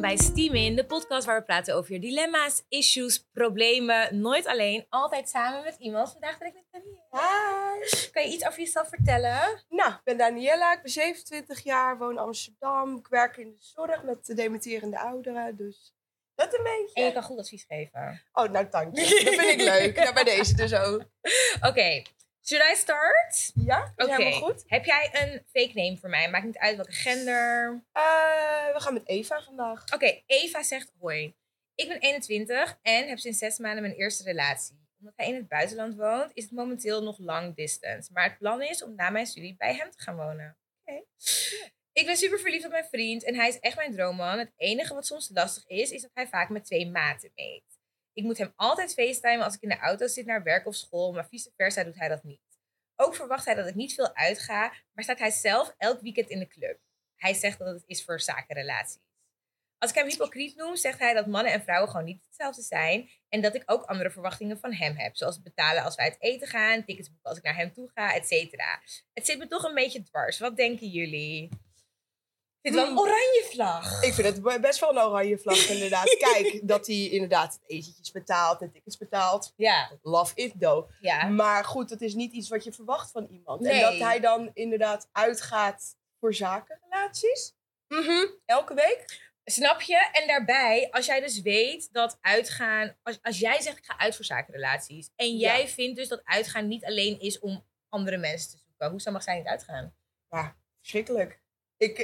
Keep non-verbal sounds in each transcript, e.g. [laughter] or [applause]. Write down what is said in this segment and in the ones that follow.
welkom bij Steam In, de podcast waar we praten over je dilemma's, issues, problemen. Nooit alleen, altijd samen met iemand. Vandaag ben ik met Daniela. Hi. Kan je iets over jezelf vertellen? Nou, ik ben Daniela, ik ben 27 jaar, woon in Amsterdam. Ik werk in de zorg met de dementerende ouderen, dus dat een beetje. En je kan goed advies geven. Oh, nou dank je. Dat vind ik leuk. Ja, bij deze dus ook. [laughs] Oké, should I start? Ja, is Oké. helemaal goed. Heb jij een fake name voor mij? Maakt niet uit welke gender. Eh, we gaan met Eva vandaag. Oké, Eva zegt hoi. Ik ben 21 en heb sinds zes maanden mijn eerste relatie. Omdat hij in het buitenland woont, is het momenteel nog long distance. Maar het plan is om na mijn studie bij hem te gaan wonen. Oké. Ik ben super verliefd op mijn vriend en hij is echt mijn droomman. Het enige wat soms lastig is, is dat hij vaak met twee maten meet. Ik moet hem altijd facetimen als ik in de auto zit naar werk of school, maar vice versa doet hij dat niet. Ook verwacht hij dat ik niet veel uitga, maar staat hij zelf elk weekend in de club. Hij zegt dat het is voor zakenrelaties. Als ik hem hypocriet noem, zegt hij dat mannen en vrouwen gewoon niet hetzelfde zijn. En dat ik ook andere verwachtingen van hem heb. Zoals betalen als wij uit eten gaan, tickets boeken als ik naar hem toe ga, et cetera. Het zit me toch een beetje dwars. Wat denken jullie? Ik vind het wel een Hmm. oranje vlag. Ik vind het be- best wel een oranje vlag [laughs] inderdaad. Kijk, dat hij inderdaad het etentjes betaalt en tickets betaalt. Ja, Love it though. ja. Maar goed, dat is niet iets wat je verwacht van iemand. En Nee. dat hij dan inderdaad uitgaat voor zakenrelaties. Mhm, Elke week. Snap je? En daarbij, als jij dus weet dat uitgaan... Als, als jij zegt, ik ga uit voor zakenrelaties. En jij Ja. vindt dus dat uitgaan niet alleen is om andere mensen te zoeken. Hoezo mag zij niet uitgaan? Ja, verschrikkelijk. Ik,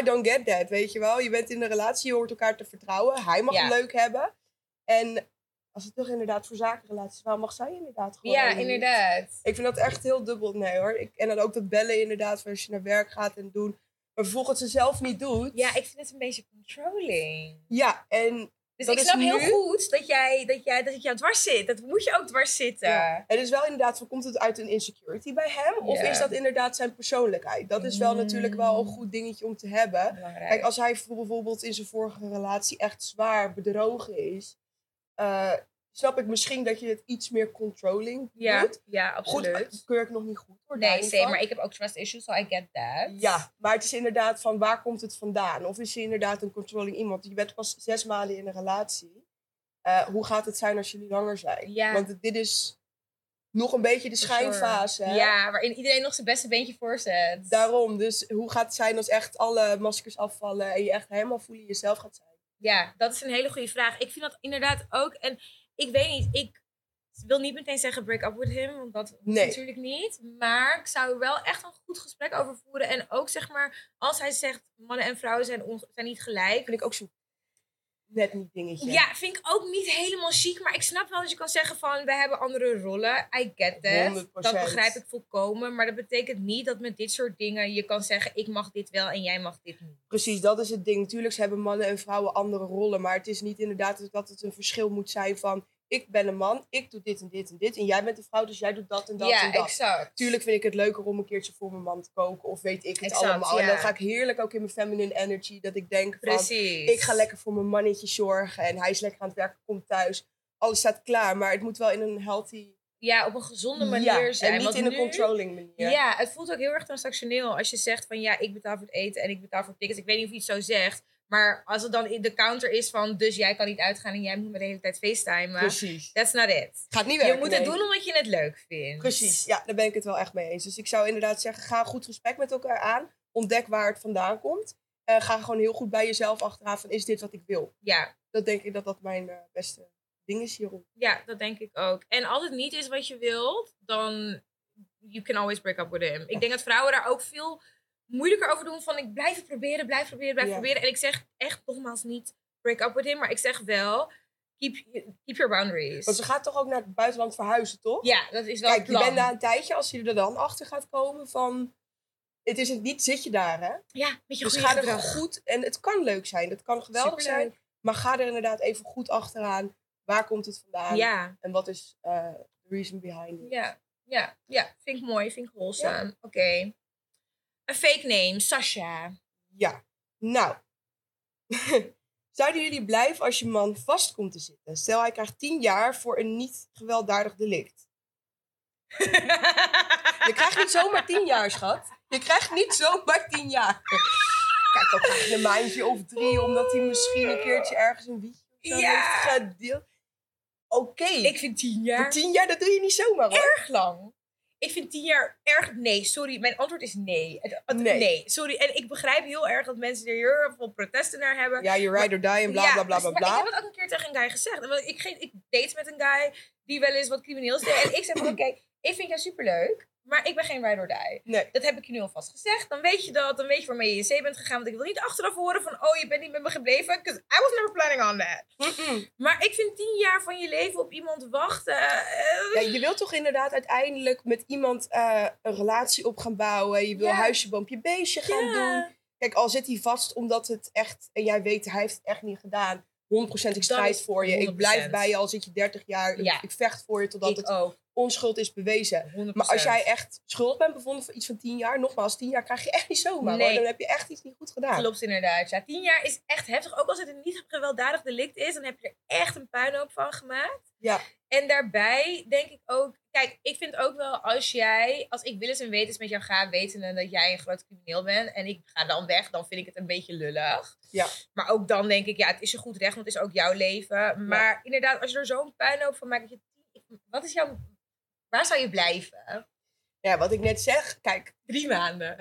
I don't get that, weet je wel. Je bent in een relatie, je hoort elkaar te vertrouwen. Hij mag Ja. het leuk hebben. En als het toch inderdaad voor zakenrelaties, waarom mag zij inderdaad gewoon Ja, inderdaad. Ik vind dat echt heel dubbel. Nee hoor. Ik, en dan ook dat bellen inderdaad, als je naar werk gaat en doen. Maar vervolgens ze zelf niet doet. Ja, ik vind het een beetje controlling. Ja, en Dus Dat ik snap heel nu- goed dat jij, dat, jij, dat het jou dwars zit. Dat moet je ook dwars zitten. Ja. Het is wel inderdaad, komt het uit een insecurity bij hem? Of is dat inderdaad zijn persoonlijkheid? Dat is wel Mm. natuurlijk wel een goed dingetje om te hebben. Belangrijk. Kijk, als hij bijvoorbeeld in zijn vorige relatie echt zwaar bedrogen is, eh, snap ik misschien dat je het iets meer controlling ja, doet. ja, Goed, absoluut. dat keur ik nog niet goed hoor. nee, same, van. maar ik heb ook trust issues, so I get that. Ja, maar het is inderdaad van waar komt het vandaan? Of is hij inderdaad een controlling iemand? Je bent pas zes maanden in een relatie. Eh, hoe gaat het zijn als jullie langer zijn? Ja. Want dit is nog een beetje de sure. schijnfase. Ja, waarin iedereen nog zijn beste beentje voorzet. Daarom, dus hoe gaat het zijn als echt alle maskers afvallen en je echt helemaal voelen jezelf gaat zijn? Ja, dat is een hele goede vraag. Ik vind dat inderdaad ook. En ik weet niet, ik wil niet meteen zeggen break up with him, want dat Nee. natuurlijk niet. Maar ik zou er wel echt een goed gesprek over voeren. En ook zeg maar, als hij zegt mannen en vrouwen zijn, zijn niet gelijk. Vind ik ook zo net niet dingetje. Ja, vind ik ook niet helemaal chic. Maar ik snap wel dat je kan zeggen van, we hebben andere rollen. I get that. 100%. Dat begrijp ik volkomen. Maar dat betekent niet dat met dit soort dingen je kan zeggen, ik mag dit wel en jij mag dit niet. Precies, dat is het ding. Natuurlijk hebben mannen en vrouwen andere rollen, maar het is niet inderdaad dat het een verschil moet zijn van ik ben een man, ik doe dit en dit en dit en jij bent een vrouw, dus jij doet dat en dat ja, en dat. exact. Tuurlijk vind ik het leuker om een keertje voor mijn man te koken of weet ik het Exact, allemaal. En ja. dan ga ik heerlijk ook in mijn feminine energy dat ik denk van Precies. ik ga lekker voor mijn mannetje zorgen en hij is lekker aan het werken, komt thuis. Alles staat klaar, maar het moet wel in een healthy Ja, op een gezonde manier ja, zijn. en niet Want in een controlling manier. Ja, het voelt ook heel erg transactioneel als je zegt van ja, ik betaal voor het eten en ik betaal voor tickets. Ik weet niet of je het zo zegt, maar als het dan in de counter is van dus jij kan niet uitgaan en jij moet me de hele tijd facetimen. Precies. That's not it. Gaat niet Je werken. moet het doen omdat je het leuk vindt. Precies, ja, daar ben ik het wel echt mee eens. Dus ik zou inderdaad zeggen, ga een goed gesprek met elkaar aan. Ontdek waar het vandaan komt. En ga gewoon heel goed bij jezelf achteraan van, is dit wat ik wil? Ja, Dat denk ik dat dat mijn eh, beste ding is hierop. ja, dat denk ik ook. En als het niet is wat je wilt, dan you can always break up with him. Ik denk dat vrouwen daar ook veel moeilijker over doen van ik blijf het proberen, blijf proberen, blijf proberen. En ik zeg echt nogmaals niet break up with him, maar ik zeg wel keep, keep your boundaries. Want ze gaat toch ook naar het buitenland verhuizen, toch? Ja, dat is wel Kijk, je bent na een tijdje, als je er dan achter gaat komen van... Het is het niet, zit je daar, hè? Ja, met je Dus ga er gedrag. goed... En het kan leuk zijn, het kan geweldig Superleuk. zijn. Maar ga er inderdaad even goed achteraan. Waar komt het vandaan? Ja, En wat is eh the reason behind it? ja, ja, ja. Vind ik mooi, vind ik wholesome. Oké. Een fake name, Sasha. Ja, nou. [laughs] Zouden jullie blijven als je man vast komt te zitten? Stel, hij krijgt 10 jaar voor een niet gewelddadig delict. [laughs] Je krijgt niet zomaar 10 jaar, schat. Je krijgt niet zomaar 10 jaar. Kijk ook graag een maandje of drie, omdat hij misschien een keertje ergens een wietje of zo Ja. heeft gedeeld. Oké, Ik vind tien voor jaar tien jaar dat doe je niet zomaar hoor. erg lang. Ik vind tien jaar erg... Nee, sorry. Mijn antwoord is nee. Het- het- Nee. nee. sorry. En ik begrijp heel erg dat mensen er heel veel protesten naar hebben. Ja, je ride or die en bla Ja, bla bla bla maar ik heb het ook een keer tegen een guy gezegd. Want ik, ik date met een guy die wel eens wat crimineels deed. En ik zeg van, oké, ik vind jou superleuk. Maar ik ben geen ride or die. Nee. Dat heb ik je nu alvast gezegd. Dan weet je dat. Dan weet je waarmee je in zee bent gegaan. Want ik wil niet achteraf horen van... Oh, je bent niet met me gebleven. Because I was never planning on that. Maar ik vind tien jaar van je leven op iemand wachten... eh, Ja, je wilt toch inderdaad uiteindelijk met iemand eh, een relatie op gaan bouwen. Je wil Ja. huisje, boompje, beestje gaan doen. Kijk, al zit hij vast omdat het echt... En jij weet, hij heeft het echt niet gedaan. 100% ik strijd voor je. Ik 100%. blijf bij je al zit je 30 jaar. Ik- Ja. Ik vecht voor je totdat Ik het ook. 100%. onschuld is bewezen. Maar als jij echt schuldig bent bevonden voor iets van 10 jaar... Nogmaals, 10 jaar krijg je echt niet zomaar. Nee. Hoor. Dan heb je echt iets niet goed gedaan. Klopt inderdaad. Ja, tien jaar is echt heftig. Ook als het een niet gewelddadig delict is, dan heb je er echt een puinhoop van gemaakt. Ja. En daarbij denk ik ook, kijk, ik vind ook wel als jij, als ik willens en wetens met jou ga, wetende dat jij een groot crimineel bent en ik ga dan weg, dan vind ik het een beetje lullig. Ja. Maar ook dan denk ik, ja, het is je goed recht, want het is ook jouw leven. Maar inderdaad, als je er zo'n puinhoop van maakt, dat je, wat is jouw, waar zou je blijven? Ja, wat ik net zeg. Kijk, Drie maanden.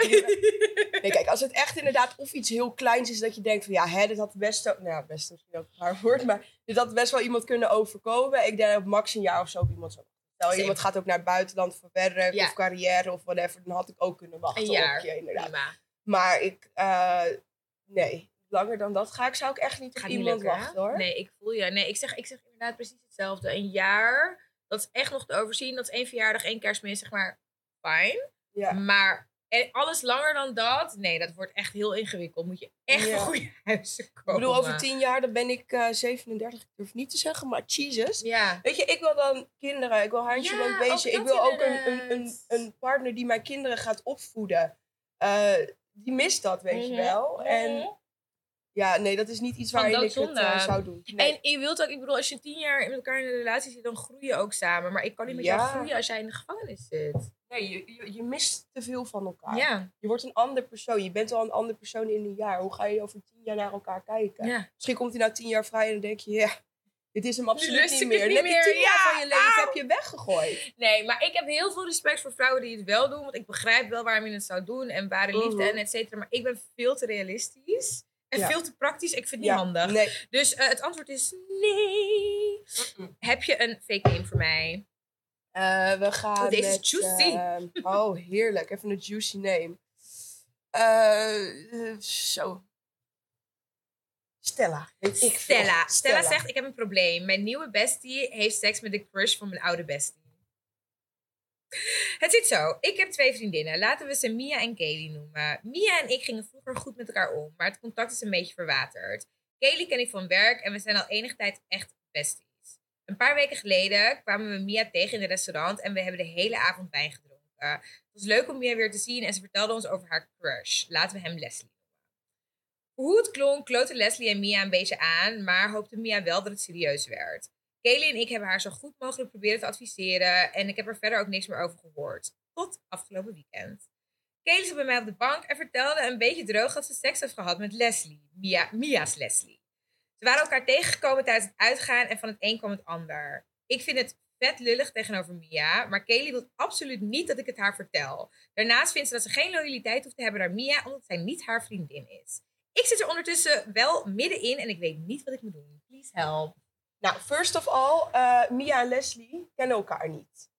Nee, kijk, als het echt inderdaad of iets heel kleins is dat je denkt van ja, hè, dit had best, wel- nou ja, best misschien ook een raar woord, maar dit had best wel iemand kunnen overkomen. Ik denk dat max een jaar of zo op iemand zo. Stel, Zeker. iemand gaat ook naar het buitenland voor werk Ja. of carrière of whatever, dan had ik ook kunnen wachten Een jaar. op je, inderdaad. Prima. Maar ik, eh, nee, langer dan dat ga ik, zou ik echt niet op Gaat iemand lukken, wachten hoor. Nee, ik voel je. Nee, ik zeg, ik zeg inderdaad precies hetzelfde. Een jaar, dat is echt nog te overzien. Dat is één verjaardag, één kerstmis, zeg maar, fijn. Ja. Maar en alles langer dan dat, nee, dat wordt echt heel ingewikkeld. Moet je echt Ja. een goede huizen Ik kopen. bedoel, over tien jaar dan ben ik eh 37, ik durf niet te zeggen, maar Jesus. Ja. Weet je, ik wil dan kinderen, ik wil handje Ja, beestje. Ik wil ook een, een, een, een partner die mijn kinderen gaat opvoeden. Eh, die mist dat, weet je Mhm. wel. En Mhm. Ja, nee, dat is niet iets waarin ik het doodzonde. eh, zou doen. Nee. En je wilt ook, ik bedoel, als je tien jaar met elkaar in een relatie zit, dan groei je ook samen. Maar ik kan niet met Ja. jou groeien als jij in de gevangenis zit. nee, je, je, je mist te veel van elkaar. Ja. Je wordt een ander persoon. Je bent al een ander persoon in een jaar. Hoe ga je over tien jaar naar elkaar kijken? ja. Misschien komt hij na tien jaar vrij en dan denk je, ja, dit is hem absoluut niet meer. het Dan niet heb je meer. tien jaar Ja, van je leven heb je weggegooid. Nee, maar ik heb heel veel respect voor vrouwen die het wel doen. Want ik begrijp wel waarom je het zou doen. En ware liefde Mhm. en et cetera. Maar ik ben veel te realistisch. En Ja. veel te praktisch. Ik vind het Ja, niet handig. Nee. Dus eh, het antwoord is nee. Heb je een fake name voor mij? Eh, we gaan Oh, deze is met, juicy. ehm, oh, heerlijk. Even een juicy name. Eh, zo. Stella. Veel. Stella. Stella zegt, ik heb een probleem. Mijn nieuwe bestie heeft seks met de crush van mijn oude bestie. Het zit zo. Ik heb twee vriendinnen. Laten we ze Mia en Kaylee noemen. Mia en ik gingen vroeger goed met elkaar om, maar het contact is een beetje verwaterd. Kaylee ken ik van werk en we zijn al enige tijd echt besties. Een paar weken geleden kwamen we Mia tegen in een restaurant en we hebben de hele avond wijn gedronken. Het was leuk om Mia weer te zien en ze vertelde ons over haar crush. Laten we hem Leslie noemen. Hoe het klonk, kloten Leslie en Mia een beetje aan, maar hoopte Mia wel dat het serieus werd. Kaylee en ik hebben haar zo goed mogelijk proberen te adviseren en ik heb er verder ook niks meer over gehoord. Tot afgelopen weekend. Kaylee zat bij mij op de bank en vertelde een beetje droog dat ze seks heeft gehad met Leslie, Mia, Mia's Leslie. Ze waren elkaar tegengekomen tijdens het uitgaan en van het een kwam het ander. Ik vind het vet lullig tegenover Mia, maar Kaylee wil absoluut niet dat ik het haar vertel. Daarnaast vindt ze dat ze geen loyaliteit hoeft te hebben naar Mia, omdat zij niet haar vriendin is. Ik zit er ondertussen wel middenin en ik weet niet wat ik moet doen. Please help. Nou, first of all, eh, Mia en Leslie kennen elkaar niet.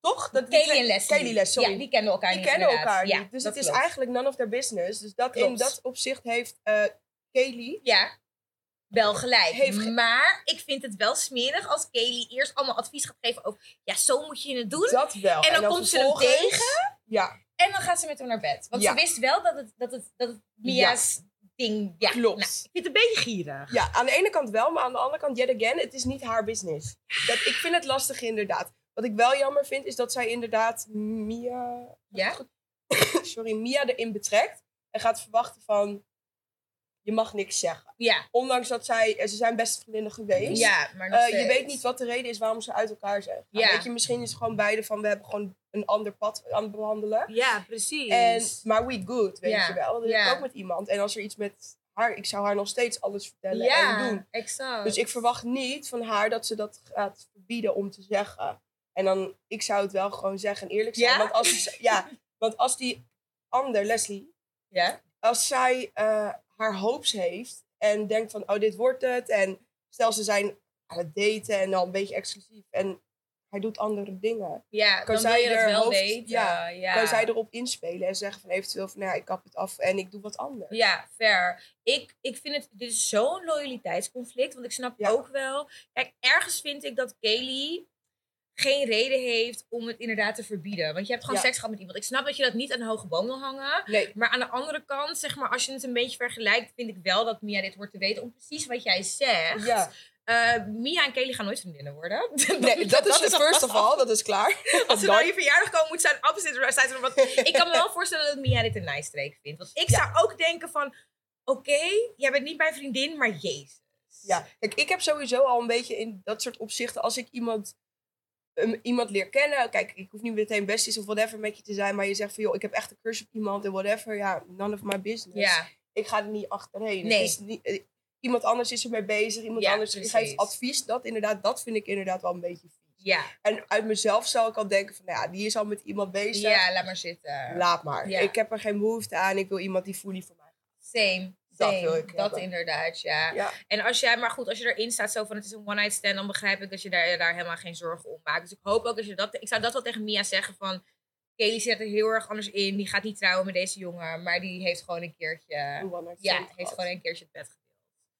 Toch? Dat, Kaylee en Leslie. Kaylee Leslie, sorry. Ja, die kennen elkaar Die niet kennen inderdaad. elkaar Ja, niet. Dus het is eigenlijk none of their business. Dus dat, in dat opzicht heeft eh Kaylee... Ja, wel gelijk. Heeft ge- maar ik vind het wel smerig als Kaylee eerst allemaal advies gaat geven over... Ja, zo moet je het doen. Dat wel. En dan komt ze hem tegen. Ja, En dan gaat ze met hem naar bed. Want Ja. ze wist wel dat het, dat het, dat het Mia's ding... Ja, Klopt. nou, ik vind het een beetje gierig. ja, aan de ene kant wel, maar aan de andere kant, yet again, het is niet haar business. Dat, ik vind het lastig inderdaad. Wat ik wel jammer vind, is dat zij inderdaad Mia... Ja? [coughs] Sorry, Mia erin betrekt. En gaat verwachten van, je mag niks zeggen. Ja, Ondanks dat zij, eh, ze zijn beste vriendinnen geweest. ja maar nog Eh, je weet niet wat de reden is waarom ze uit elkaar zijn. Ja. Weet je, misschien is het gewoon beide van, we hebben gewoon een ander pad aan het behandelen. Ja, precies. En, maar we good, weet Ja, je wel. Dat ja. ik ook met iemand. En als er iets met haar... Ik zou haar nog steeds alles vertellen ja, en doen. exact. Dus ik verwacht niet van haar dat ze dat gaat verbieden om te zeggen. En dan, ik zou het wel gewoon zeggen en eerlijk zijn. Ja? Want, als, ja, want als die ander, Leslie, Ja? als zij eh, haar hoops heeft en denkt van, oh, dit wordt het. En stel ze zijn aan het daten en dan een beetje exclusief. En hij doet andere dingen. Ja, Kan dan zij je dat er wel hoofd- weten. ja, Ja, Kan zij erop inspelen en zeggen van eventueel van, nou ja, ik kap het af en ik doe wat anders. Ja, fair. Ik, ik vind het, dit is zo'n loyaliteitsconflict. Want ik snap Ja. ook wel. Kijk, ergens vind ik dat Kaylee geen reden heeft om het inderdaad te verbieden. Want je hebt gewoon Ja. seks gehad met iemand. Ik snap dat je dat niet aan hoge boom wil hangen. Nee, Maar aan de andere kant, zeg maar, als je het een beetje vergelijkt, vind ik wel dat Mia dit hoort te weten. Om precies wat jij zegt. ja. Eh, Mia en Kelly gaan nooit vriendinnen worden. [laughs] nee dat is het first of all, dat is klaar. [laughs] Als ze naar je verjaardag komen, moet zijn opposite side. Want ik kan me wel voorstellen dat Mia dit een nice streek vindt. Want ik Ja. zou ook denken van... Oké, jij bent niet mijn vriendin, maar jezus. Ja, kijk, ik heb sowieso al een beetje in dat soort opzichten, als ik iemand, um, iemand leer kennen, kijk, ik hoef niet meteen besties of whatever met je te zijn, maar je zegt van, joh, ik heb echt een crush op iemand en whatever, ja, none of my business. Ja, Ik ga er niet achterheen. Nee. Het is niet, eh, iemand anders is ermee bezig, iemand Ja, anders precies. geeft advies, dat inderdaad, dat vind ik inderdaad wel een beetje vies. ja, En uit mezelf zou ik al denken van, nou ja, die is al met iemand bezig, ja, laat maar zitten. laat maar. Ja. Ik heb er geen behoefte aan, ik wil iemand die fully voor mij Same. Dat same. wil ik Dat hebben. inderdaad, ja. Ja, En als jij, maar goed, als je erin staat zo van het is een one-night stand, dan begrijp ik dat je daar, daar helemaal geen zorgen om maakt. Dus ik hoop ook dat je dat, ik zou dat wel tegen Mia zeggen van, Kelly zit er heel erg anders in, die gaat niet trouwen met deze jongen, maar die heeft gewoon een keertje, ja, heeft gehad. gewoon een keertje het bed gedeeld.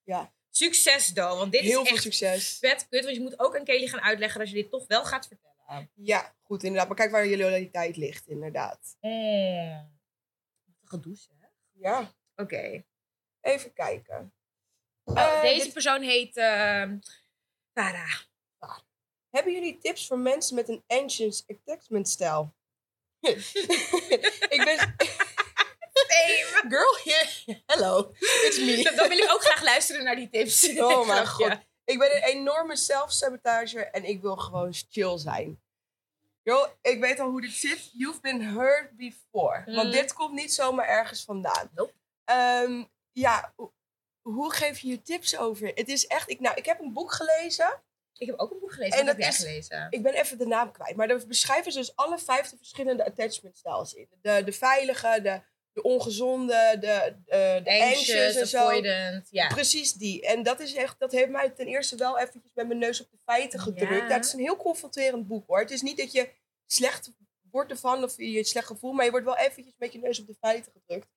Ja. Succes dan, want dit Heel is veel echt succes. vet kut, want je moet ook aan Kelly gaan uitleggen dat je dit toch wel gaat vertellen. Ja, goed, inderdaad. Maar kijk waar je loyaliteit ligt, inderdaad. Mm. Wat een gedoe zeg. Ja, Oké. even kijken. Oh, Eh, deze dit- persoon heet ehm Farah. Hebben jullie tips voor mensen met een anxious attachment stijl? [laughs] ik ben... Same. Girl, hello, it's me. [laughs] Dan wil ik ook graag luisteren naar die tips. [laughs] Oh mijn god. Ik ben een enorme zelfsabotage en ik wil gewoon chill zijn. Girl, ik weet al hoe dit zit. You've been hurt before. Mm. Want dit komt niet zomaar ergens vandaan. Nope. Ehm, ja, ho- hoe geef je je tips over? Het is echt... Ik, nou, ik heb een boek gelezen. Ik heb ook een boek gelezen. En dat heb is- gelezen. Ik ben even de naam kwijt. Maar daar beschrijven ze dus alle vijfde verschillende attachment styles in. De, de veilige, de, de ongezonde, de, de, de anxious, en zo. avoidant. Ja. Precies die. En dat is echt, dat heeft mij ten eerste wel eventjes met mijn neus op de feiten gedrukt. Ja. Dat is een heel confronterend boek hoor. Het is niet dat je slecht wordt ervan of je het slecht gevoel, maar je wordt wel eventjes met je neus op de feiten gedrukt.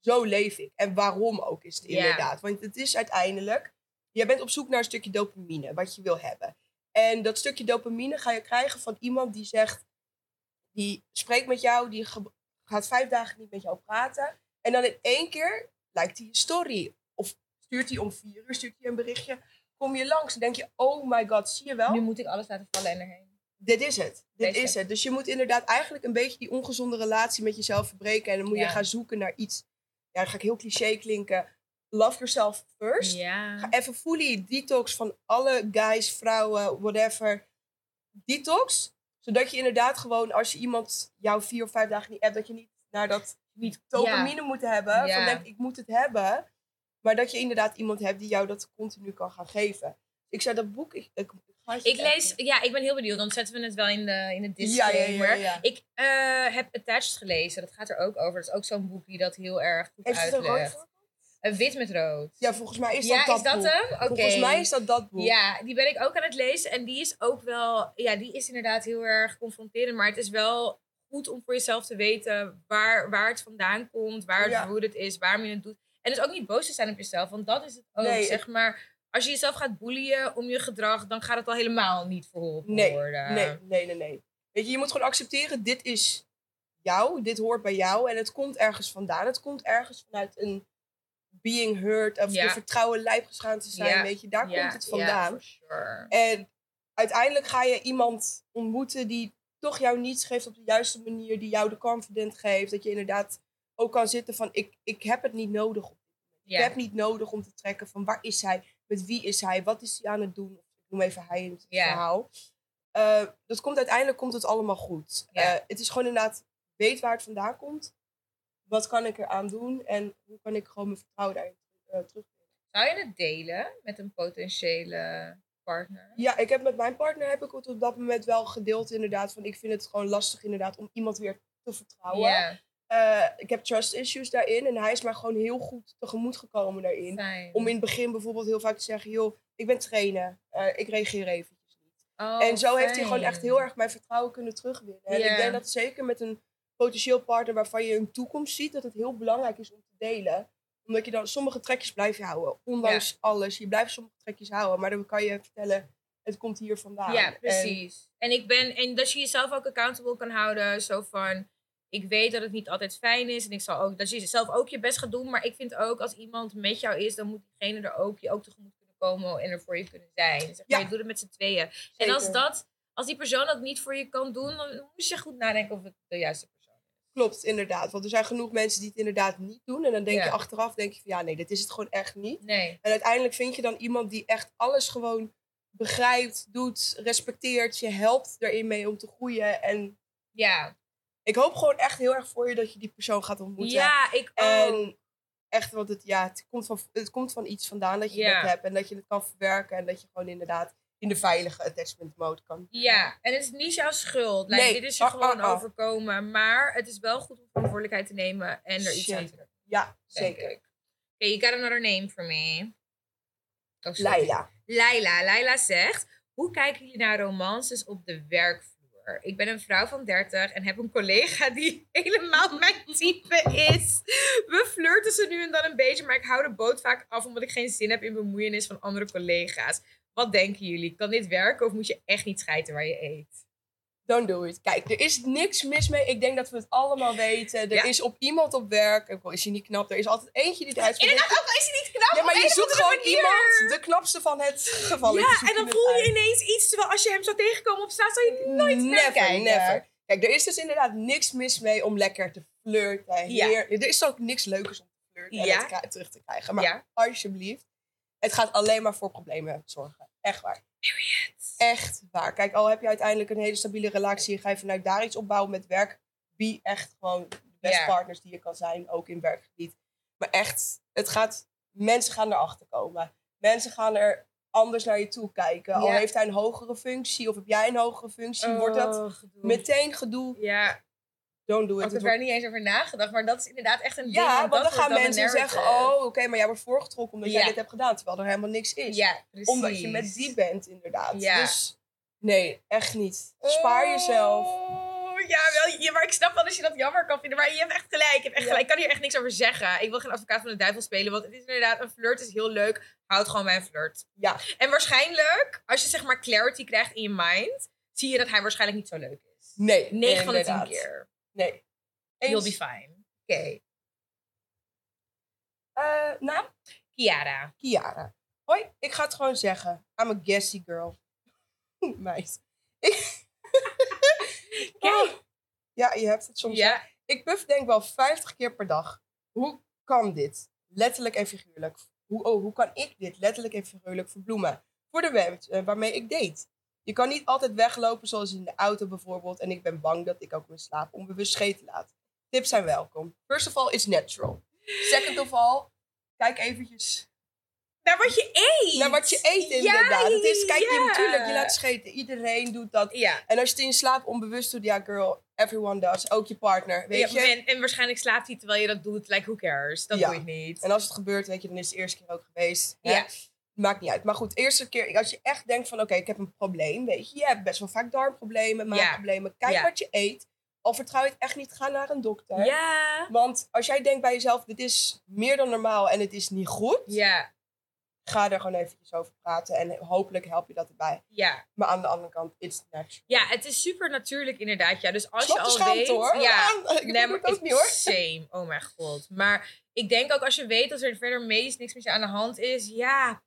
Zo leef ik. En waarom ook is het Ja. inderdaad. Want het is uiteindelijk, je bent op zoek naar een stukje dopamine, wat je wil hebben. En dat stukje dopamine ga je krijgen van iemand die zegt, die spreekt met jou, die gaat vijf dagen niet met jou praten. En dan in één keer lijkt hij je story. Of stuurt hij om vier uur, stuurt hij een berichtje. Kom je langs en denk je, oh my god, zie je wel? Nu moet ik alles laten vallen en erheen. Dit is het. Dit Deze. is het. Dus je moet inderdaad eigenlijk een beetje die ongezonde relatie met jezelf verbreken. En dan moet Ja. je gaan zoeken naar iets. Ja, dan ga ik heel cliché klinken. Love yourself first. Ja. Ga even fully detox van alle guys, vrouwen, whatever. Detox. Zodat je inderdaad gewoon, als je iemand jou vier of vijf dagen niet hebt, dat je niet naar dat Niet dopamine moet hebben. Ja. Van denk, ik moet het hebben. Maar dat je inderdaad iemand hebt die jou dat continu kan gaan geven. Ik zei dat boek, ik, ik, lees, ja, ik ben heel benieuwd. Dan zetten we het wel in de, in de disclaimer. ja. Ik eh, heb Attached gelezen. Dat gaat er ook over. Dat is ook zo'n boek die dat heel erg goed Heeft uitlegt. Wit met rood. Ja, volgens mij is Ja, dat dat is dat boek. hem? Oké. Volgens mij is dat dat boek. Ja, die ben ik ook aan het lezen. En die is ook wel, ja, die is inderdaad heel erg confronterend. Maar het is wel goed om voor jezelf te weten waar, waar het vandaan komt, waar het Ja. rooted is, waarom je het doet. En dus ook niet boos te zijn op jezelf, want dat is het ook. Nee, zeg maar, als je jezelf gaat boeien om je gedrag, dan gaat het al helemaal niet verholpen Nee, worden. Nee, nee, nee, nee. Weet je, je moet gewoon accepteren, dit is jou, dit hoort bij jou en het komt ergens vandaan. Het komt ergens vanuit een being heard, of je vertrouwen lijfgeschaamd te zijn, weet je, daar komt het vandaan. sure. En uiteindelijk ga je iemand ontmoeten die toch jou niets geeft op de juiste manier, die jou de confident geeft, dat je inderdaad ook kan zitten van, ik, ik heb het niet nodig. Ik heb niet nodig om te trekken van, waar is hij, met wie is hij, wat is hij aan het doen. Ik noem even hij in het verhaal. eh, dat komt uiteindelijk komt het allemaal goed. Eh, het is gewoon inderdaad, weet waar het vandaan komt. Wat kan ik eraan doen? En hoe kan ik gewoon mijn vertrouwen daarin uh, terug Zou je het delen met een potentiële partner? Ja, ik heb met mijn partner heb ik het op dat moment wel gedeeld inderdaad. Van ik vind het gewoon lastig inderdaad om iemand weer te vertrouwen. Eh, ik heb trust issues daarin. En hij is mij gewoon heel goed tegemoet gekomen daarin. fijn. Om in het begin bijvoorbeeld heel vaak te zeggen, joh, ik ben trainer. Eh, ik reageer eventjes niet. Oh, en zo heeft hij gewoon echt heel erg mijn vertrouwen kunnen terugwinnen. En ik denk dat zeker met een potentieel partner waarvan je een toekomst ziet, dat het heel belangrijk is om te delen. Omdat je dan sommige trekjes blijf je houden. Ondanks alles. Je blijft sommige trekjes houden. Maar dan kan je vertellen, het komt hier vandaan. Ja, precies. En, ik ben, en dat je jezelf ook accountable kan houden. Zo van, ik weet dat het niet altijd fijn is. En ik zal ook, dat je zelf ook je best gaat doen. Maar ik vind ook, als iemand met jou is, dan moet diegene er ook, je ook tegemoet kunnen komen en er voor je kunnen zijn. Zeg maar, Ja. Je doet het met z'n tweeën. En als, dat, als die persoon dat niet voor je kan doen, dan moet je goed nadenken of het de juiste. Klopt, inderdaad. Want er zijn genoeg mensen die het inderdaad niet doen. En dan denk Ja. je achteraf, denk je van ja, nee, dit is het gewoon echt niet. Nee. En uiteindelijk vind je dan iemand die echt alles gewoon begrijpt, doet, respecteert, je helpt erin mee om te groeien. En Ja. ik hoop gewoon echt heel erg voor je dat je die persoon gaat ontmoeten. Ja, ik ook. En echt, want het, ja, het, komt van, het komt van iets vandaan dat je Ja. dat hebt. En dat je het kan verwerken. En dat je gewoon inderdaad in de veilige attachment mode kan. Ja, en het is niet jouw schuld. Like, Nee. Dit is je Ah, gewoon ah, ah. overkomen. Maar het is wel goed om verantwoordelijkheid te nemen en er iets aan te doen. Ja, zeker. Okay, you got another name for me. Oh. Laila. Laila. Laila zegt, hoe kijken jullie naar romances op de werkvloer? Ik ben een vrouw van 30 en heb een collega die [laughs] helemaal mijn type is. We flirten ze nu en dan een beetje, maar ik hou de boot vaak af omdat ik geen zin heb in bemoeienis van andere collega's. Wat denken jullie? Kan dit werken of moet je echt niet schijten waar je eet? Don't do it. Kijk, er is niks mis mee. Ik denk dat we het allemaal weten. Er Ja. is op iemand op werk, ook al is hij niet knap, er is altijd eentje die eruit valt. Inderdaad, ook al is hij niet knap. Ja, maar je zoekt gewoon manier. iemand, de knapste van het geval. Ja, en dan voel je ineens iets, terwijl als je hem zou tegenkomen op straat, zou je nooit never, kijken. never. Kijk, er is dus inderdaad niks mis mee om lekker te flirten. Ja. Heer- Er is ook niks leukers om te flirten en het terug te krijgen. Maar alsjeblieft, het gaat alleen maar voor problemen zorgen. Echt waar. Echt waar. Kijk, al heb je uiteindelijk een hele stabiele relatie en ga je vanuit daar iets opbouwen met werk, wie echt gewoon de beste partners die je kan zijn, ook in werkgebied. Maar echt, het gaat, mensen gaan erachter komen. Mensen gaan er anders naar je toe kijken. Al heeft hij een hogere functie of heb jij een hogere functie, wordt dat Oh, gedoe. meteen gedoe. Ja, Don't do ik it. heb Het er niet eens over nagedacht, maar dat is inderdaad echt een ding. Ja, want dat dan gaan mensen zeggen, oh oké, maar jij wordt voorgetrokken omdat Ja. jij dit hebt gedaan. Terwijl er helemaal niks is. Ja, precies. Omdat je met die bent, inderdaad. Ja. Dus nee, echt niet. Spaar jezelf. Oh, ja, wel, ja, maar ik snap wel dat je dat jammer kan vinden. Maar je hebt echt gelijk. Je hebt echt gelijk. Ik kan hier echt niks over zeggen. Ik wil geen advocaat van de duivel spelen. Want het is inderdaad, een flirt is heel leuk. Houd gewoon bij een flirt. Ja. En waarschijnlijk, als je zeg maar clarity krijgt in je mind, zie je dat hij waarschijnlijk niet zo leuk is. Nee. 9 van de 10 inderdaad. keer. Nee. You'll be fine. Oké. Eh, naam? Kiara. Kiara. Hoi, ik ga het gewoon zeggen. I'm a gassy girl. [laughs] Meid. Ik... [laughs] Oh. Ja, je hebt het soms. Ja. Ik puff denk wel 50 keer per dag. Hoe kan dit? Letterlijk en figuurlijk. Hoe, oh, hoe kan ik dit letterlijk en figuurlijk verbloemen? Voor de web eh, waarmee ik date. Je kan niet altijd weglopen zoals in de auto bijvoorbeeld. En ik ben bang dat ik ook mijn slaap onbewust scheten laat. Tips zijn welkom. First of all, it's natural. Second of all, kijk eventjes Naar wat je eet. naar wat je eet Ja, inderdaad. Het is, kijk, je, natuurlijk, je laat scheten. Iedereen doet dat. Ja. En als je het in je slaap onbewust doet, ja girl, everyone does. Ook je partner, weet Ja, je. En, en waarschijnlijk slaapt hij terwijl je dat doet. Like, who cares? Dat doe je niet. En als het gebeurt, weet je, dan is het de eerste keer ook geweest. Hè? Ja. Maakt niet uit. Maar goed, eerste keer, als je echt denkt van, oké, ik heb een probleem, weet je. Je hebt best wel vaak darmproblemen, maagproblemen. Kijk Ja. wat je eet. Al vertrouw je het echt niet, ga naar een dokter. Ja. Want als jij denkt bij jezelf, dit is meer dan normaal en het is niet goed. Ja. Ga er gewoon eventjes over praten. En hopelijk help je dat erbij. Ja. Maar aan de andere kant, it's natural. Ja, het is super natuurlijk inderdaad. Ja, dus als Snap je al schaamte, weet... hoor. Ja, ik nee, maar het ook niet hoor. Same. Oh mijn god. Maar ik denk ook als je weet dat er verder meest niks met je aan de hand is. Ja,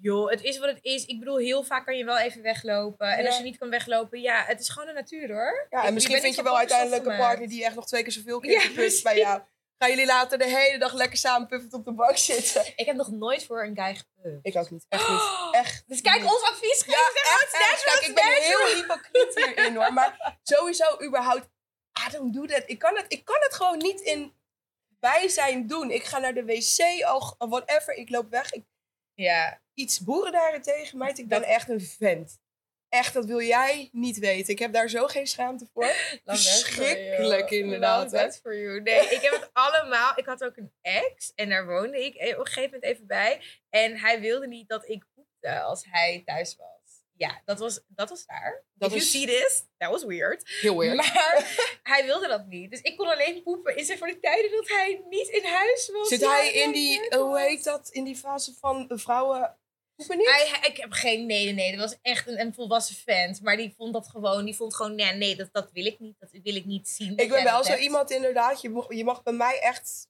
joh, het is wat het is. Ik bedoel, heel vaak kan je wel even weglopen. En Ja. als je niet kan weglopen, ja, het is gewoon de natuur hoor. Ja, Ik- en misschien vind je wel uiteindelijk een partner die echt nog twee keer zoveel keer Ja, bij jou. Gaan jullie later de hele dag lekker samen puffend op de bank zitten? Ik heb nog nooit voor een guy gepumpt. Ik ook niet. Echt niet. Echt Dus kijk, ons advies geven. Ja, echt, echt. Kijk, ik ben heel hypocriet hierin hoor. Maar sowieso überhaupt, I don't do that. Ik kan het, ik kan het gewoon niet in bijzijn doen. Ik ga naar de wc, of whatever. Ik loop weg. Ik, Ja, iets boeren daar tegen mij. Ik ben echt een vent. Echt, dat wil jij niet weten. Ik heb daar zo geen schaamte voor. [laughs] Verschrikkelijk, you. inderdaad, Love hè? that for you. Nee, ik heb het [laughs] allemaal. Ik had ook een ex en daar woonde ik op een gegeven moment even bij. En hij wilde niet dat ik poepte als hij thuis was. Ja, dat was, dat was raar. Dat If is- you see this, that was weird. Heel weird. Maar [laughs] hij wilde dat niet. Dus ik kon alleen poepen in zeg van die tijden dat hij niet in huis was. Zit hij in die, hoe was. heet dat, in die fase van de vrouwen niet? Hij, ik heb geen nee, nee, nee. Dat was echt een, een volwassen vent. Maar die vond dat gewoon, die vond gewoon, nee, nee, dat, dat wil ik niet. Dat wil ik niet zien. Ik ben wel zo iemand inderdaad. Je mag, je mag bij mij echt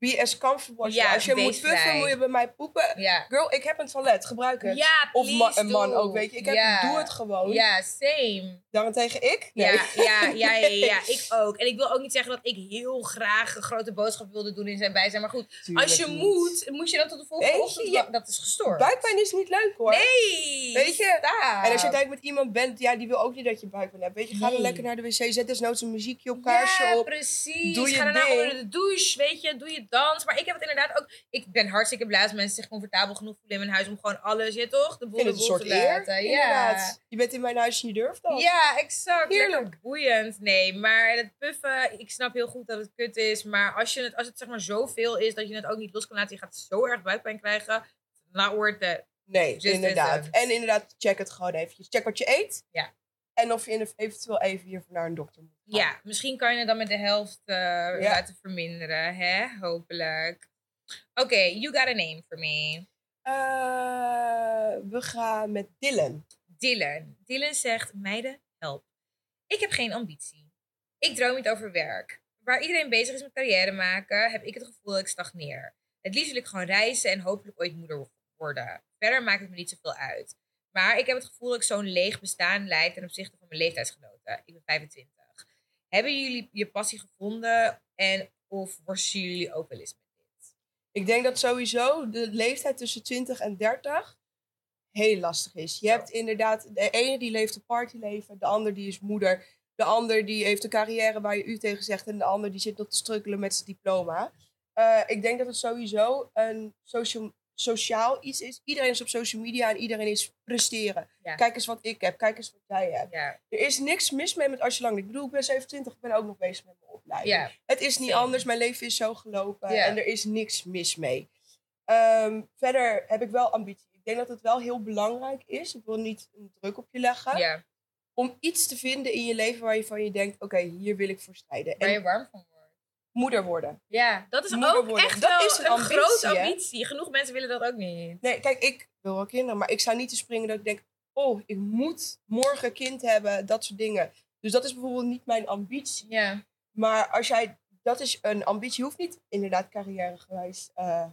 be as comfortable as Ja, Als je moet puffen, vrij. moet je bij mij poepen. Ja. Girl, ik heb een toilet, gebruik het. Ja, of ma- een man do. ook, weet je. Ik heb, ja. doe het gewoon. Ja, same. Daarentegen ik? Nee. Ja, ja, ja, ja, ja, [laughs] ik ook. En ik wil ook niet zeggen dat ik heel graag een grote boodschap wilde doen in zijn bijzijn. Maar goed, Tuurlijk als je niet. moet, moet je dan tot de volgende Weet ochtend je-. Dat is gestoord. Buikpijn is niet leuk hoor. Nee! Weet je? stop. En als je uiteindelijk met iemand bent, ja, die wil ook niet dat je buikpijn hebt. Weet je, ga dan lekker naar de wc, zet desnoods een muziekje op, kaarsje ja, op. precies. Doe je Ga daarna onder de douche, weet je. Doe je dans. Maar ik heb het inderdaad ook... Ik ben hartstikke blij als mensen zich comfortabel genoeg voelen in mijn huis... om gewoon alles, je toch? De boel het de boel te eer, laten. inderdaad. Je bent in mijn huis en je durft dat. Ja, exact. Heerlijk. Lekker boeiend. Nee, maar het puffen, ik snap heel goed dat het kut is. Maar als, je het, als het zeg maar zoveel is dat je het ook niet los kan laten, je gaat zo erg buikpijn krijgen. Not worth it. Nee, Just inderdaad. En inderdaad, check het gewoon eventjes. Check wat je eet. Ja. En of je eventueel even hiervoor naar een dokter moet. Ja, misschien kan je het dan met de helft eh, laten verminderen, hè? Hopelijk. Oké, you got a name for me. Eh, we gaan met Dylan. Dylan. Dylan zegt, meiden, help. Ik heb geen ambitie. Ik droom niet over werk. Waar iedereen bezig is met carrière maken, heb ik het gevoel dat ik stagneer. Het liefst wil ik gewoon reizen en hopelijk ooit moeder worden. Verder maakt het me niet zoveel uit. Maar ik heb het gevoel dat ik zo'n leeg bestaan leid ten opzichte van mijn leeftijdsgenoten. Ik ben 25. Hebben jullie je passie gevonden en of worstelen jullie ook wel eens met dit? Ik denk dat sowieso de leeftijd tussen 20 en 30 heel lastig is. Je hebt inderdaad, de ene die leeft een partyleven, de ander die is moeder, de ander die heeft een carrière waar je u tegen zegt en de ander die zit nog te strukkelen met zijn diploma. Eh, ik denk dat het sowieso een social, sociaal iets is. Iedereen is op social media en iedereen is presteren. Ja. Kijk eens wat ik heb, kijk eens wat jij hebt. Ja, Er is niks mis mee met als je lang. Ik bedoel, ik ben 27, ik ben ook nog bezig met mijn opleiding. ja, Het is niet anders, mijn leven is zo gelopen en er is niks mis mee. Ehm, verder heb ik wel ambitie. Ik denk dat het wel heel belangrijk is, ik wil niet een druk op je leggen, om iets te vinden in je leven waar je van je denkt, oké, hier wil ik voor strijden. Waar En je warm van. Moeder worden. Ja, dat is Moeder ook worden. echt Dat wel is een een, ambitie, grote hè? ambitie. Genoeg mensen willen dat ook niet. Nee, kijk, ik wil wel kinderen, maar ik sta niet te springen dat ik denk, oh, ik moet morgen kind hebben, dat soort dingen. Dus dat is bijvoorbeeld niet mijn ambitie. Ja. Maar als jij, dat is een ambitie, hoeft niet inderdaad carrièregewijs eh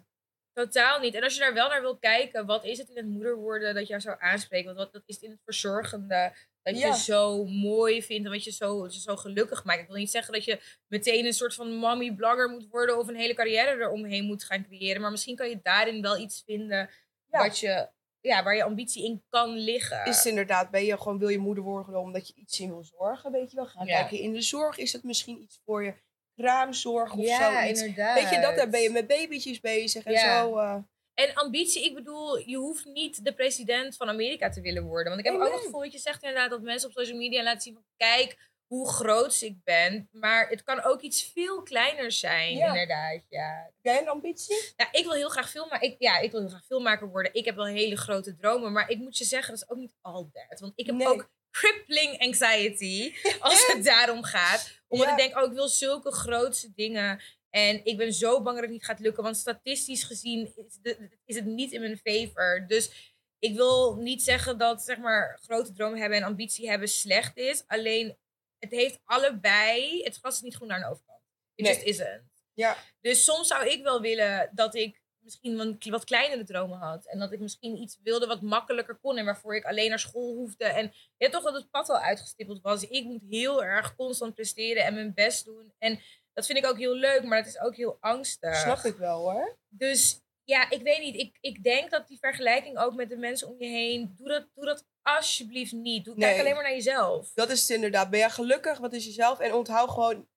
Totaal niet. En als je daar wel naar wil kijken, wat is het in het moeder worden dat jou zou aanspreken? Want wat, dat is het in het verzorgende. Dat Ja. je zo mooi vindt en wat je zo, je zo gelukkig maakt. Ik wil niet zeggen dat je meteen een soort van mommy blogger moet worden of een hele carrière eromheen moet gaan creëren. Maar misschien kan je daarin wel iets vinden Ja. wat je, ja, waar je ambitie in kan liggen. is het inderdaad, ben je gewoon, wil je moeder worden omdat je iets in wil zorgen, weet je wel. Ga Ja. kijken in de zorg, is het misschien iets voor je? Kraamzorg of inderdaad. Weet je, dat daar ben je met babytjes bezig en zo. eh. En ambitie, ik bedoel, je hoeft niet de president van Amerika te willen worden. Want ik heb ook het gevoel dat je zegt inderdaad dat mensen op social media laten zien van kijk hoe groot ik ben. Maar het kan ook iets veel kleiner zijn, Ja. inderdaad. Ja. Jij een ambitie? Ja, ik wil heel graag filmmaker. Ik, ja, ik wil heel graag filmmaker worden. Ik heb wel hele grote dromen, maar ik moet je zeggen, dat is ook niet that. Want ik heb Nee. ook crippling anxiety [laughs] als het daarom gaat. Omdat Ja. ik denk, oh, ik wil zulke grootse dingen. En ik ben zo bang dat het niet gaat lukken. Want statistisch gezien is, de- is het niet in mijn favor. Dus ik wil niet zeggen dat zeg maar, grote dromen hebben en ambitie hebben slecht is. Alleen, het heeft allebei... Het gras is niet groen naar een overkant. It Nee. just isn't. Ja. Dus soms zou ik wel willen dat ik misschien wat, wat kleinere dromen had. En dat ik misschien iets wilde wat makkelijker kon. En waarvoor ik alleen naar school hoefde. En ja, toch dat het pad al uitgestippeld was. Ik moet heel erg constant presteren en mijn best doen. En Dat vind ik ook heel leuk, maar het is ook heel angstig. Snap ik wel hoor. Dus ja, ik weet niet. Ik, ik denk dat die vergelijking ook met de mensen om je heen. Doe dat, doe dat alsjeblieft niet. Doe, Kijk Nee. alleen maar naar jezelf. Dat is het inderdaad. Ben jij gelukkig? Wat is jezelf? En onthoud gewoon,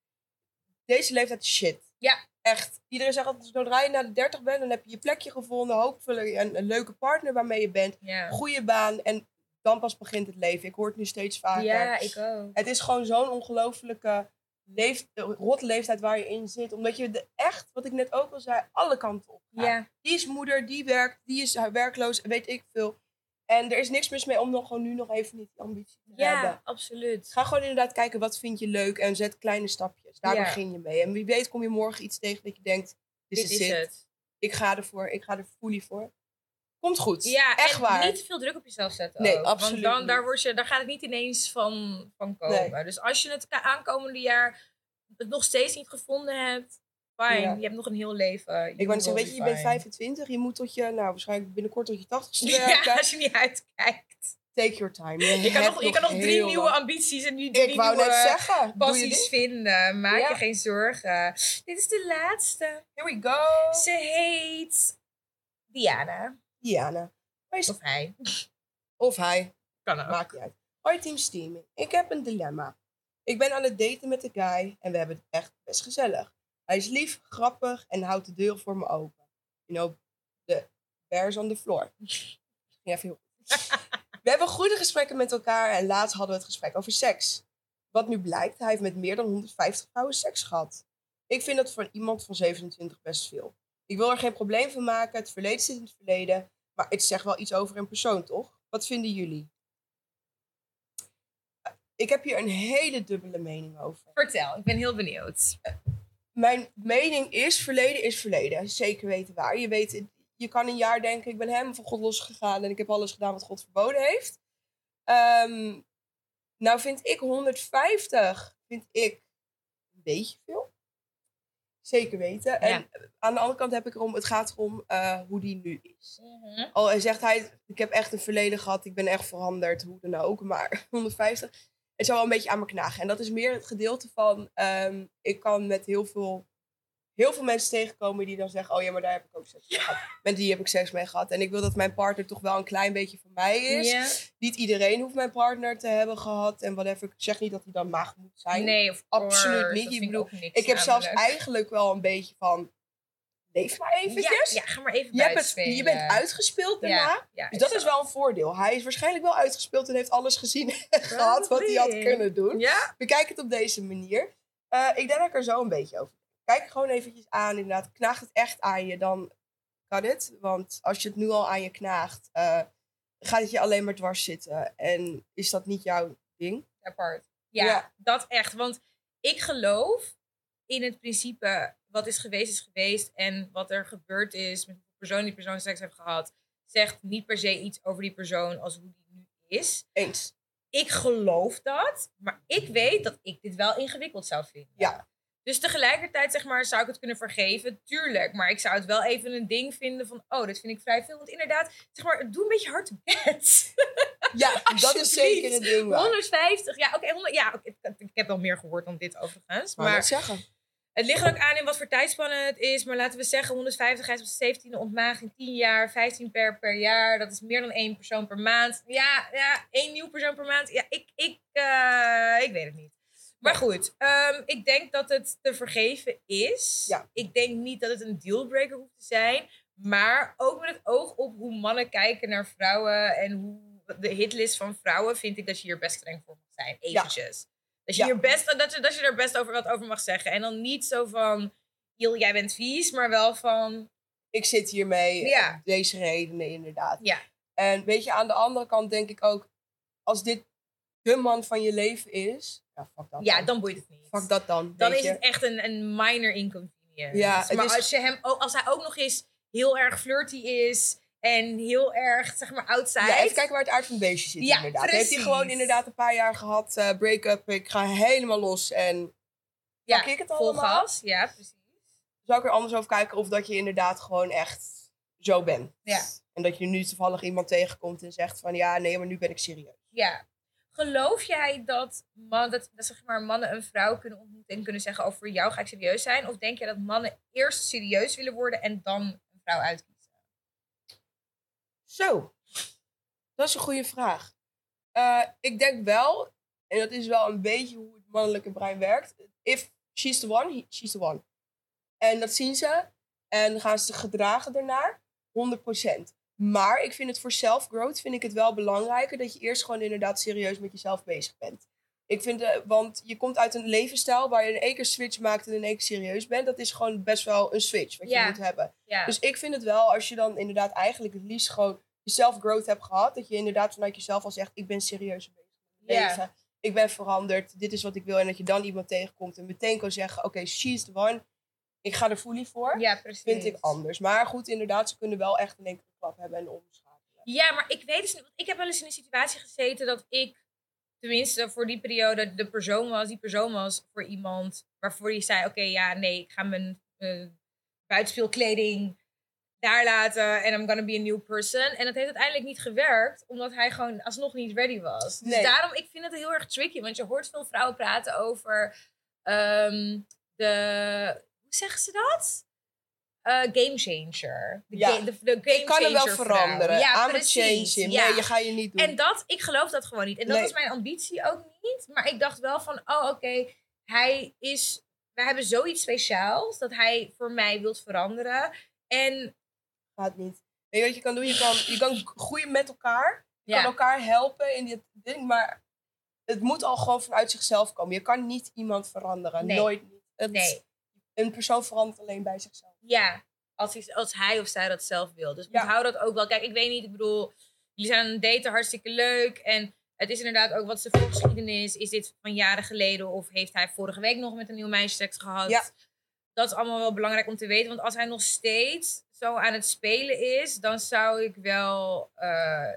deze leeftijd is shit. Ja. Echt. Iedereen zegt altijd, zodra je naar de 30 bent, dan heb je je plekje gevonden. Hopelijk een, een leuke partner waarmee je bent. Ja, Goede baan. En dan pas begint het leven. Ik hoor het nu steeds vaker. ja ik ook. Het is gewoon zo'n ongelofelijke leef, rot leeftijd waar je in zit. Omdat je de echt, wat ik net ook al zei, alle kanten op gaat. Die is moeder, die werkt, die is werkloos, weet ik veel. En er is niks mis mee om nog gewoon nu nog even niet die ambitie te hebben. ja absoluut. Ga gewoon inderdaad kijken wat vind je leuk en zet kleine stapjes. Daar Ja. begin je mee. En wie weet kom je morgen iets tegen dat je denkt, dit, Dit is, is het. het. Ik ga ervoor, ik ga er fully voor. Komt goed. Ja, Echt en waar. niet te veel druk op jezelf zetten. Nee, ook. absoluut Want dan, daar, word je, daar gaat het niet ineens van, van komen. Dus als je het aankomende jaar het nog steeds niet gevonden hebt, fijn. Ja. Je hebt nog een heel leven. Ik wou zeggen, weet je, je bent 25, je moet tot je, nou waarschijnlijk binnenkort tot je 80ste [laughs] werken. Ja, als je niet uitkijkt. Take your time. Je kan nog, je kan nog drie nieuwe lang. ambities en nu drie Ik wou nieuwe net zeggen, passies vinden. Maak Ja. je geen zorgen. Dit is de laatste. Here we go. Ze heet Diana. Diana. Hoi, Of hij. [sniffs] Of hij. Kan ook. Maakt niet uit. Hoi Team Steaming. Ik heb een dilemma. Ik ben aan het daten met een guy en we hebben het echt best gezellig. Hij is lief, grappig en houdt de deur voor me open. You know, the bears on the floor. [laughs] Heel goed. We hebben goede gesprekken met elkaar en laatst hadden we het gesprek over seks. Wat nu blijkt, hij heeft met meer dan 150 vrouwen seks gehad. Ik vind dat voor iemand van 27 best veel. Ik wil er geen probleem van maken, het verleden zit in het verleden. Maar het zegt wel iets over een persoon, toch? Wat vinden jullie? Ik heb hier een hele dubbele mening over. Vertel, ik ben heel benieuwd. Mijn mening is, verleden is verleden. Zeker weten waar. Je weet, je kan een jaar denken, ik ben helemaal van God losgegaan en ik heb alles gedaan wat God verboden heeft. Ehm, nou vind ik 150, vind ik een beetje veel. Zeker weten. En aan de andere kant heb ik erom, het gaat erom eh, hoe die nu is. Al zegt hij, ik heb echt een verleden gehad, ik ben echt veranderd, hoe dan ook. Maar [laughs] 150, het zou wel een beetje aan me knagen. En dat is meer het gedeelte van, ehm, ik kan met heel veel, heel veel mensen tegenkomen die dan zeggen, oh ja, maar daar heb ik ook seks mee gehad. Met die heb ik seks mee gehad. En ik wil dat mijn partner toch wel een klein beetje van mij is. Ja. Niet iedereen hoeft mijn partner te hebben gehad en whatever. Ik zeg niet dat hij dan maag moet zijn. Nee, of Absoluut course. niet. Ik bedoel, heb zelfs eigenlijk wel een beetje van, leef maar eventjes. ja, ga maar even je, hebt het, buiten je bent uitgespeeld daarna. Dus dat is wel een voordeel. Hij is waarschijnlijk wel uitgespeeld en heeft alles gezien en gehad wat hij had kunnen doen. Ja? Bekijk het op deze manier. Eh, ik denk dat ik er zo een beetje over. Kijk gewoon eventjes aan, inderdaad. Knaagt het echt aan je, dan kan het. Want als je het nu al aan je knaagt, eh, gaat het je alleen maar dwars zitten. En is dat niet jouw ding? apart. Ja, Ja. dat echt. Want ik geloof in het principe wat is geweest is geweest en wat er gebeurd is met de persoon die persoon seks heeft gehad, zegt niet per se iets over die persoon als hoe die nu is. Eens. Ik geloof dat, maar ik weet dat ik dit wel ingewikkeld zou vinden. Ja. Dus tegelijkertijd zeg maar, zou ik het kunnen vergeven, tuurlijk. Maar ik zou het wel even een ding vinden van, oh, dit vind ik vrij veel. Want inderdaad, zeg maar, doe een beetje hard to bed. [laughs] Ja, [laughs] dat is zeker een ding. waar. 150, ja, oké, 100 ja, ik, heb wel meer gehoord dan dit overigens. Maar zeggen. het ligt er ook aan in wat voor tijdspannen het is. Maar laten we zeggen, 150 hij is op zijn 17e ontmaagding, 10 jaar, 15 per per jaar. Dat is meer dan één persoon per maand. Ja, ja één nieuw persoon per maand. Ja, ik, ik, eh, ik weet het niet. Maar goed, ehm, ik denk dat het te vergeven is. Ja. Ik denk niet dat het een dealbreaker hoeft te zijn. Maar ook met het oog op hoe mannen kijken naar vrouwen en hoe de hitlist van vrouwen, vind ik dat je hier best streng voor mag zijn. Eventjes. Dat, je Ja. hier best, dat, je, dat je er best over wat over mag zeggen. En dan niet zo van, "Jil, jij bent vies, maar wel van, Ik zit hiermee. Ja. Deze redenen inderdaad. ja, En weet je, aan de andere kant denk ik ook, als dit de man van je leven is, ja, fuck dat. ja dan. boeit het niet. Fuck dat dan. dan is je. het echt een, een minor inconvenience. Ja, maar is- als, je hem, ook, als hij ook nog eens heel erg flirty is en heel erg, zeg maar, outside. Ja, even kijken waar het uit van het beestje zit Ja, inderdaad. Heeft hij precies. gewoon inderdaad een paar jaar gehad, eh, break-up, ik ga helemaal los en ja, pak ik het vol allemaal? gas. Ja, precies. zou ik er anders over kijken of dat je inderdaad gewoon echt zo bent. Ja. En dat je nu toevallig iemand tegenkomt en zegt van ja, nee, maar nu ben ik serieus. Ja. Geloof jij dat, man, dat, zeg maar, mannen een vrouw kunnen ontmoeten en kunnen zeggen: over jou ga ik serieus zijn? Of denk je dat mannen eerst serieus willen worden en dan een vrouw uitkiezen? Zo, dat is een goede vraag. Eh, ik denk wel, en dat is wel een beetje hoe het mannelijke brein werkt. If she's the one, he- she's the one. En dat zien ze en gaan ze gedragen daarnaar, 100%. Maar ik vind het voor self-growth vind ik het wel belangrijker dat je eerst gewoon inderdaad serieus met jezelf bezig bent. Ik vind, eh, want je komt uit een levensstijl waar je in één keer switch maakt en in één keer serieus bent. Dat is gewoon best wel een switch wat je moet hebben. Ja. Dus ik vind het wel, als je dan inderdaad eigenlijk het liefst gewoon je self-growth hebt gehad. Dat je inderdaad vanuit jezelf al zegt, ik ben serieus bezig met mijn Ja. leven. Ik ben veranderd, dit is wat ik wil. En dat je dan iemand tegenkomt en meteen kan zeggen, oké, she's the one. Ik ga er fully voor. ja, precies. Vind ik anders. Maar goed, inderdaad, ze kunnen wel echt een enkele klap hebben en omschakelen. Ja, maar ik weet dus niet. Want ik heb wel eens in een situatie gezeten dat ik, tenminste voor die periode, de persoon was. Die persoon was voor iemand waarvoor je zei: Oké, ja, nee, ik ga mijn eh buitenspeelkleding daar laten en I'm gonna be a new person. En dat heeft uiteindelijk niet gewerkt, omdat hij gewoon alsnog niet ready was. Dus Nee. daarom, ik vind het heel erg tricky, want je hoort veel vrouwen praten over ehm, de. Hoe zeggen ze dat? Eh, game changer. De, Ja. ga- de, de game Je kan hem wel veranderen. Ja, I'm precies. Ja. Nee, je ga je niet doen. En dat, ik geloof dat gewoon niet. En dat Nee. was mijn ambitie ook niet. Maar ik dacht wel van, oh oké, hij is, we hebben zoiets speciaals dat hij voor mij wilt veranderen. En Gaat niet. Weet je wat je kan doen? Je kan, je kan groeien met elkaar. Je kan elkaar helpen in dit ding. Maar het moet al gewoon vanuit zichzelf komen. Je kan niet iemand veranderen. Nee. Nooit niet. Het- nee, Een persoon verandert alleen bij zichzelf. ja. Als, hij- als hij of zij dat zelf wil. Dus Ja. onthoud dat ook wel. Kijk, ik weet niet, ik bedoel, jullie zijn aan het daten, hartstikke leuk. En het is inderdaad ook wat is de voorgeschiedenis. Is dit van jaren geleden of heeft hij vorige week nog met een nieuw meisje seks gehad? Ja. Dat is allemaal wel belangrijk om te weten. Want als hij nog steeds zo aan het spelen is, dan zou ik wel eh,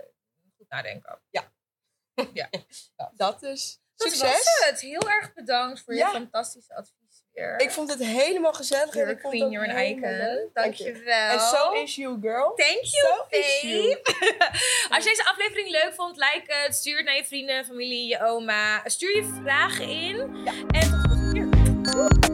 goed nadenken. [laughs] Dat is Dat succes. was het. Heel erg bedankt voor Ja. je fantastische advies Ik vond het helemaal gezellig. en You're ik a vond queen, you're an icon. leuk. Dank je. Dankjewel. En zo is you, girl. Thank you, So babe. [laughs] Als je deze aflevering leuk vond, like het. Stuur het naar je vrienden, familie, je oma. Stuur je vragen in. Ja. En tot de volgende keer.